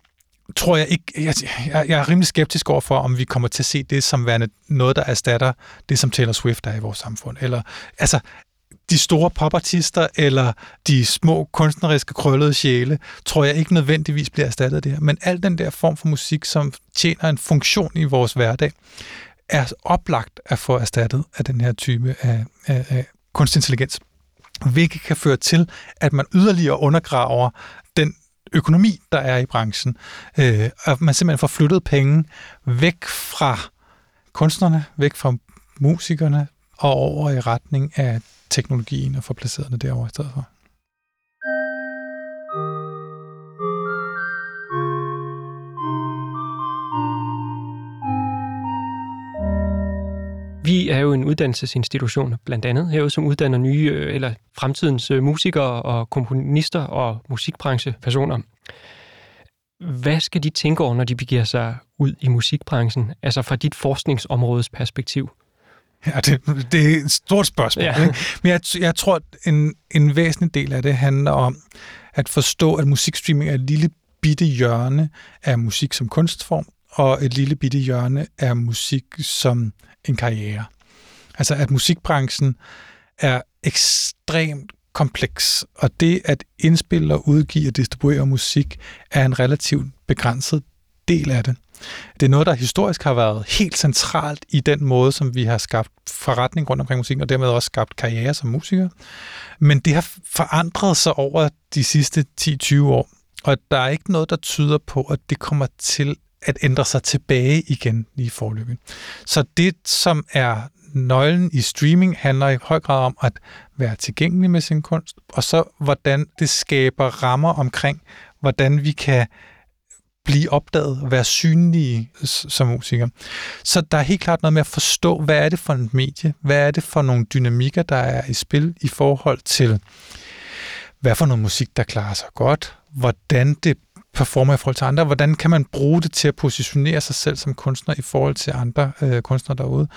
tror jeg ikke, jeg, jeg er rimelig skeptisk over for, om vi kommer til at se det som værende noget, der erstatter det, som Taylor Swift er i vores samfund. Eller, altså, de store popartister eller de små kunstneriske krøllede sjæle, tror jeg ikke nødvendigvis bliver erstattet af det her. Men al den der form for musik, som tjener en funktion i vores hverdag, er oplagt at få erstattet af den her type af, af, af kunstig intelligens. Hvilket kan føre til, at man yderligere undergraver den økonomi, der er i branchen. Øh, at man simpelthen får flyttet penge væk fra kunstnerne, væk fra musikerne og over i retning af teknologien og får placeret det derovre i stedet for. Vi er jo en uddannelsesinstitution, blandt andet herude, som uddanner nye øh, eller fremtidens øh, musikere og komponister og musikbranchepersoner. Hvad skal de tænke over, når de begiver sig ud i musikbranchen? Altså fra dit forskningsområdes perspektiv? Ja, det, det er et stort spørgsmål. Ja. Ikke? Men jeg, jeg tror, at en, en væsentlig del af det handler om at forstå, at musikstreaming er et lille bitte hjørne af musik som kunstform, og et lille bitte hjørne af musik som en karriere. Altså at musikbranchen er ekstremt kompleks, og det at indspille og udgive og distribuere musik er en relativt begrænset del af det. Det er noget, der historisk har været helt centralt i den måde, som vi har skabt forretning rundt omkring musikken, og dermed også skabt karriere som musiker. Men det har forandret sig over de sidste 10-20 år, og der er ikke noget, der tyder på, at det kommer til at ændre sig tilbage igen i forløbet. Så det, som er nøglen i streaming, handler i høj grad om at være tilgængelig med sin kunst, og så hvordan det skaber rammer omkring, hvordan vi kan blive opdaget og være synlige som musikere. Så der er helt klart noget med at forstå, hvad er det for et medie? Hvad er det for nogle dynamikker, der er i spil i forhold til, hvad for noget musik, der klarer sig godt? Hvordan det performer i forhold til andre? Hvordan kan man bruge det til at positionere sig selv som kunstner i forhold til andre øh, kunstnere derude?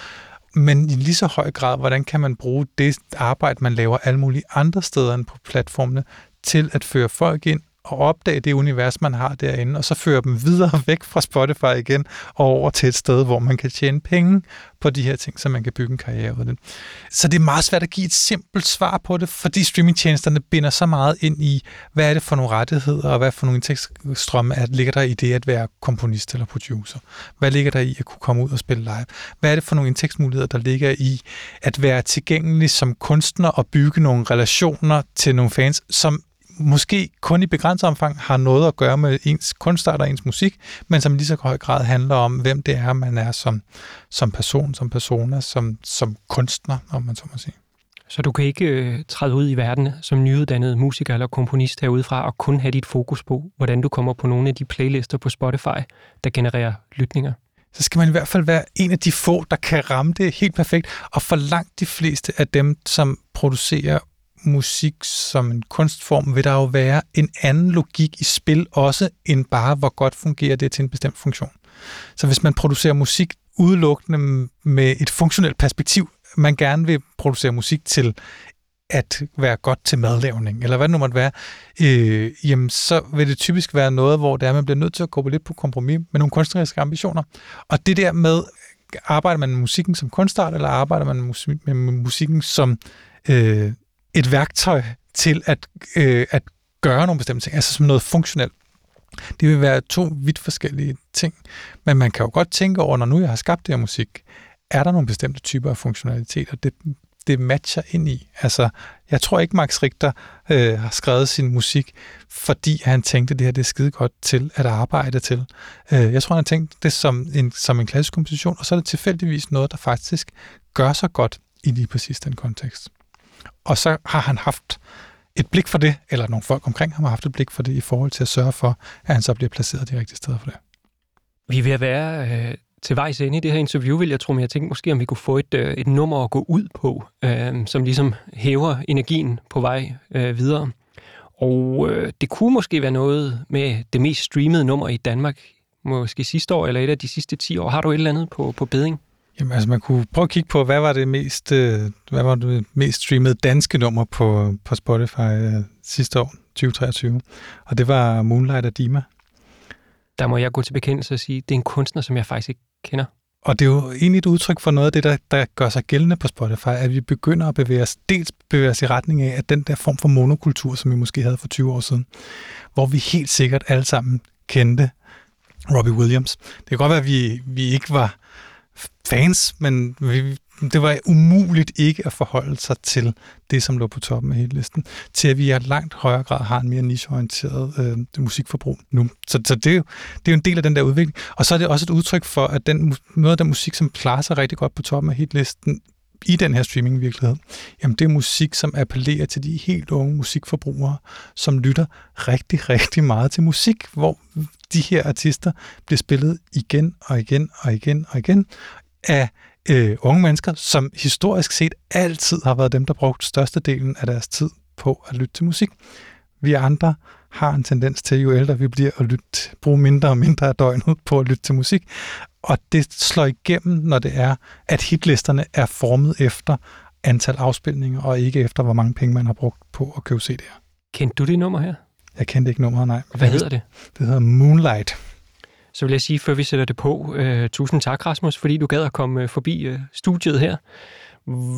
Men i lige så høj grad, hvordan kan man bruge det arbejde, man laver alle mulige andre steder end på platformene, til at føre folk ind og opdage det univers, man har derinde, og så føre dem videre væk fra Spotify igen og over til et sted, hvor man kan tjene penge på de her ting, så man kan bygge en karriere ud af det. Så det er meget svært at give et simpelt svar på det, fordi streamingtjenesterne binder så meget ind i, hvad er det for nogle rettigheder, og hvad for nogle indtægtsstrømme at ligger der i det at være komponist eller producer? Hvad ligger der i at kunne komme ud og spille live? Hvad er det for nogle indtægtsmuligheder, der ligger i at være tilgængelig som kunstner og bygge nogle relationer til nogle fans, som måske kun i begrænset omfang har noget at gøre med ens kunstart og ens musik, men som lige så høj grad handler om, hvem det er, man er som, som person, som persona, som, som kunstner, om man så må sige. Så du kan ikke øh, træde ud i verden som nyuddannet musiker eller komponist herudefra og kun have dit fokus på, hvordan du kommer på nogle af de playlister på Spotify, der genererer lytninger? så skal man i hvert fald være en af de få, der kan ramme det helt perfekt. Og for langt de fleste af dem, som producerer musik som en kunstform, vil der jo være en anden logik i spil også, end bare hvor godt fungerer det til en bestemt funktion. Så hvis man producerer musik udelukkende med et funktionelt perspektiv, man gerne vil producere musik til at være godt til madlavning, eller hvad det nu måtte være, øh, jamen så vil det typisk være noget, hvor det er, man bliver nødt til at gå lidt på kompromis med nogle kunstneriske ambitioner. Og det der med, arbejder man med musikken som kunstart, eller arbejder man med musikken som øh, et værktøj til at, øh, at gøre nogle bestemte ting, altså som noget funktionelt. Det vil være to vidt forskellige ting, men man kan jo godt tænke over, når nu jeg har skabt det her musik, er der nogle bestemte typer af funktionaliteter, det, det matcher ind i. Altså, jeg tror ikke, Max Richter øh, har skrevet sin musik, fordi han tænkte, at det her det er skide godt til at arbejde til. Øh, jeg tror, han har tænkt det som en, som en klassisk komposition, og så er det tilfældigvis noget, der faktisk gør sig godt i lige præcis den kontekst. Og så har han haft et blik for det, eller nogle folk omkring ham har haft et blik for det, i forhold til at sørge for, at han så bliver placeret de rigtige steder for det. Vi er ved at være øh, til vejs ende i det her interview, vil jeg tro, men jeg tænkte måske, om vi kunne få et, øh, et nummer at gå ud på, øh, som ligesom hæver energien på vej øh, videre. Og øh, det kunne måske være noget med det mest streamede nummer i Danmark, måske sidste år, eller et af de sidste 10 år. Har du et eller andet på, på beding? Jamen, altså man kunne prøve at kigge på, hvad var det mest, øh, hvad var det mest streamede danske nummer på, på Spotify øh, sidste år, 2023. Og det var Moonlight af Dima. Der må jeg gå til bekendelse og sige, at det er en kunstner, som jeg faktisk ikke kender. Og det er jo egentlig et udtryk for noget af det, der, der gør sig gældende på Spotify, at vi begynder at bevæge os, dels bevæge os i retning af, at den der form for monokultur, som vi måske havde for 20 år siden, hvor vi helt sikkert alle sammen kendte Robbie Williams. Det kan godt være, at vi, vi ikke var fans, men vi, det var umuligt ikke at forholde sig til det, som lå på toppen af hele listen, til at vi i langt højere grad har en mere nicheorienteret øh, musikforbrug nu. Så, så det, er jo, det er jo en del af den der udvikling. Og så er det også et udtryk for, at den, noget af den musik, som klarer sig rigtig godt på toppen af hitlisten, i den her streaming-virkelighed, jamen det er musik, som appellerer til de helt unge musikforbrugere, som lytter rigtig, rigtig meget til musik, hvor de her artister bliver spillet igen og igen og igen og igen af øh, unge mennesker, som historisk set altid har været dem, der brugt størstedelen af deres tid på at lytte til musik. Vi andre har en tendens til, jo ældre vi bliver, at lytte, bruge mindre og mindre af døgnet på at lytte til musik. Og det slår igennem, når det er, at hitlisterne er formet efter antal afspilninger, og ikke efter, hvor mange penge man har brugt på at købe CD'er. Kendte du det nummer her? Jeg kendte ikke nummeret, nej. Hvad hedder det? Det hedder Moonlight. Så vil jeg sige, før vi sætter det på, uh, tusind tak, Rasmus, fordi du gad at komme uh, forbi uh, studiet her.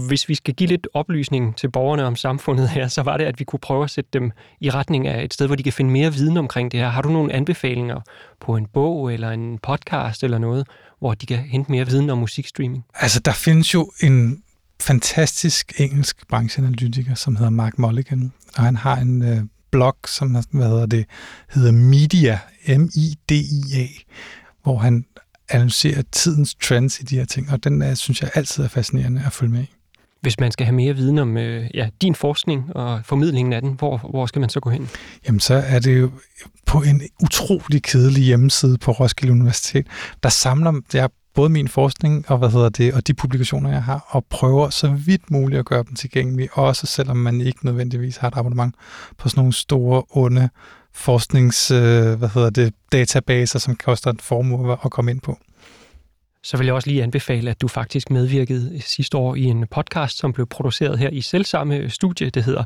Hvis vi skal give lidt oplysning til borgerne om samfundet her, så var det, at vi kunne prøve at sætte dem i retning af et sted, hvor de kan finde mere viden omkring det her. Har du nogle anbefalinger på en bog eller en podcast eller noget, hvor de kan hente mere viden om musikstreaming? Altså, der findes jo en fantastisk engelsk brancheanalytiker, som hedder Mark Mulligan, og han har en øh, blog, som hvad hedder det, hedder Media, M-I-D-I-A, hvor han analyserer tidens trends i de her ting, og den er, synes jeg altid er fascinerende at følge med i. Hvis man skal have mere viden om øh, ja, din forskning og formidlingen af den, hvor, hvor skal man så gå hen? Jamen, så er det jo på en utrolig kedelig hjemmeside på Roskilde Universitet. Der samler jeg både min forskning og hvad hedder det og de publikationer jeg har og prøver så vidt muligt at gøre dem tilgængelige også selvom man ikke nødvendigvis har et abonnement på sådan nogle store onde forsknings øh, hvad hedder det databaser som koster en formue at komme ind på. Så vil jeg også lige anbefale, at du faktisk medvirkede sidste år i en podcast, som blev produceret her i selvsamme studie. Det hedder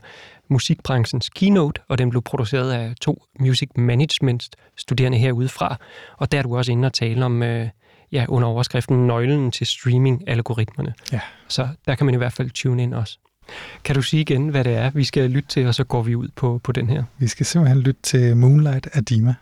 Musikbranchens Keynote, og den blev produceret af to Music Management studerende herudefra. Og der er du også inde og tale om øh, ja, under overskriften Nøglen til streaming-algoritmerne. Ja. Så der kan man i hvert fald tune ind også. Kan du sige igen, hvad det er, vi skal lytte til, og så går vi ud på, på den her? Vi skal simpelthen lytte til Moonlight af Dima.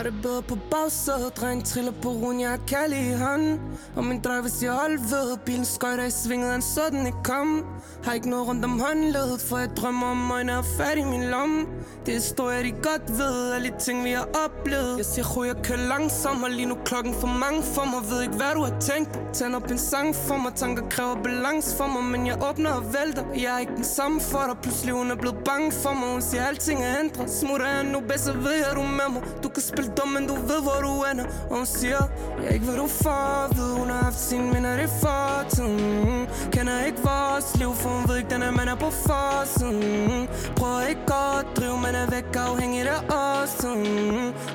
Har det bedre på bagsædet Dreng triller på run, jeg har kald i hånden Og min drøj vil sige hold ved Bilen skøjter i svinget, han så den ikke kom Har ikke noget rundt om håndledet For jeg drømmer om øjne og fat i min lomme. Det er historier, de godt ved Alle de ting, vi har oplevet. Jeg siger, ho, jeg kører langsomt Og lige nu klokken for mange for mig. Ved ikke, hvad du har tænkt på. Tænd op en sang for mig. Tanker kræver balance for mig Men jeg åbner og vælter. Jeg er ikke den samme for dig. Pludselig hun er blevet bange for mig. Hun siger, alting er ændret. Smutter jeg nu bedst, så ved jeg, du med mig. Du kan spille dum, men du ved, hvor du ender. Og hun siger, jeg er ikke, hvad du får Ved, hun har haft sin minder, det er fortiden. Kender ikke vores liv, for hun ved ikke, den er man er på forsiden. Prøver ikke at drive, men er væk afhængig af os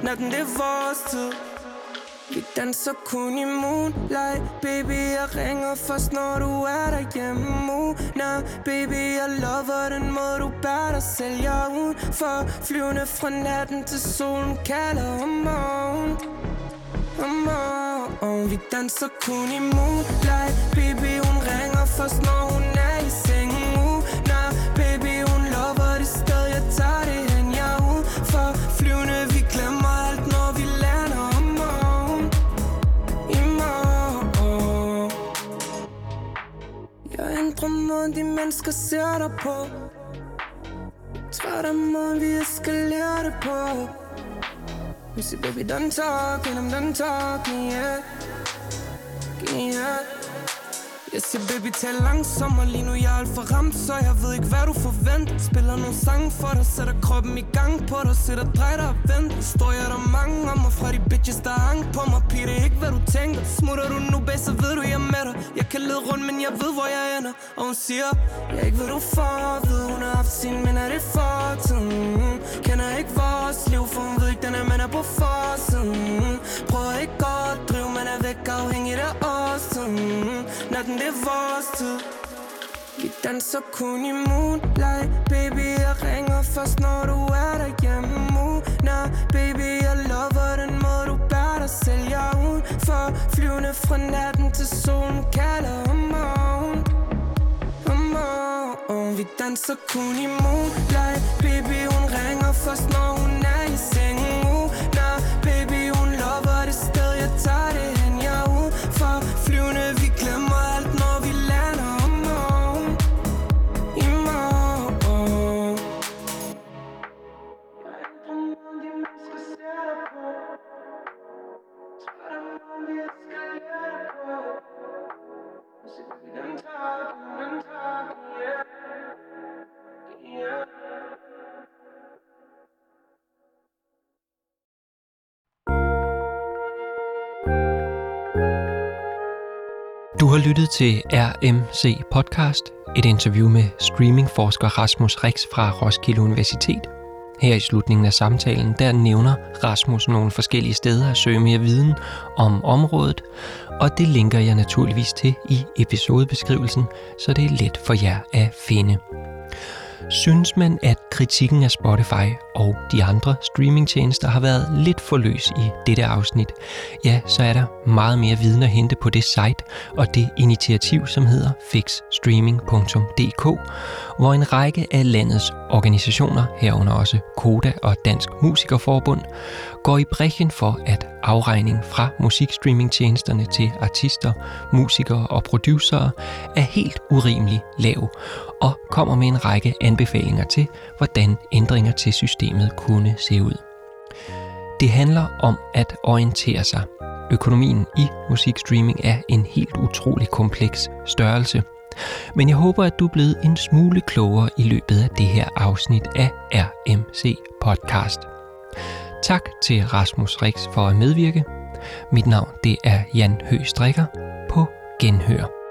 Natten, det er vores tid vi danser kun i moonlight. Baby, jeg ringer først, når du er derhjemme. Nah, baby, jeg lover den måde, du bærer dig selv. Jeg er ud for flyvende fra natten til solen kalder om morgen. Om morgen. Vi danser kun i moonlight. Baby, hun ringer først, når hun er i seng. Jeg ændrer måden, de mennesker ser dig på Træt af måden, vi eskalerer det på You see, baby, done talking, I'm done talking, yeah. Yeah jeg siger baby, tal langsommere Lige nu jeg er alt for ramt, så jeg ved ikke hvad du forventer. Spiller nogle sange for dig, sætter kroppen i gang på dig Sætter drej dig og vent. Står jeg der mange om mig fra de bitches der hang på mig? Pige, det er ikke hvad du tænker. Smutter du nu bag, så ved du jeg er med dig. Jeg kan lede rundt, men jeg ved hvor jeg ender. Og hun siger, jeg er ikke hvad du får Ved hun har haft sin, men er det fortiden Kender ikke vores liv, for hun ved ikke den er man er på forsiden. Prøver ikke Natten det er vores tid. Vi danser kun i moonlight. Baby, jeg ringer først, når du er derhjemme. Uh, nah, baby, jeg lover den måde, du bærer dig selv. Jeg er ud for flyvende fra natten til solen. Kalder om morgen. Om morgen. Vi danser kun i moonlight. Baby, hun ringer først, når hun er i sengen. Du har lyttet til RMC Podcast, et interview med streamingforsker Rasmus Rix fra Roskilde Universitet. Her i slutningen af samtalen, der nævner Rasmus nogle forskellige steder at søge mere viden om området, og det linker jeg naturligvis til i episodebeskrivelsen, så det er let for jer at finde. Synes man, at kritikken af Spotify og de andre streamingtjenester har været lidt for løs i dette afsnit, ja, så er der meget mere viden at hente på det site og det initiativ, som hedder fixstreaming.dk, hvor en række af landets organisationer, herunder også Koda og Dansk Musikerforbund, går i brækken for, at afregning fra musikstreamingtjenesterne til artister, musikere og producere er helt urimelig lav, og kommer med en række anbefalinger til, hvordan ændringer til systemet kunne se ud. Det handler om at orientere sig. Økonomien i musikstreaming er en helt utrolig kompleks størrelse. Men jeg håber, at du er blevet en smule klogere i løbet af det her afsnit af RMC Podcast. Tak til Rasmus Rix for at medvirke. Mit navn det er Jan Høgh Strikker på Genhør.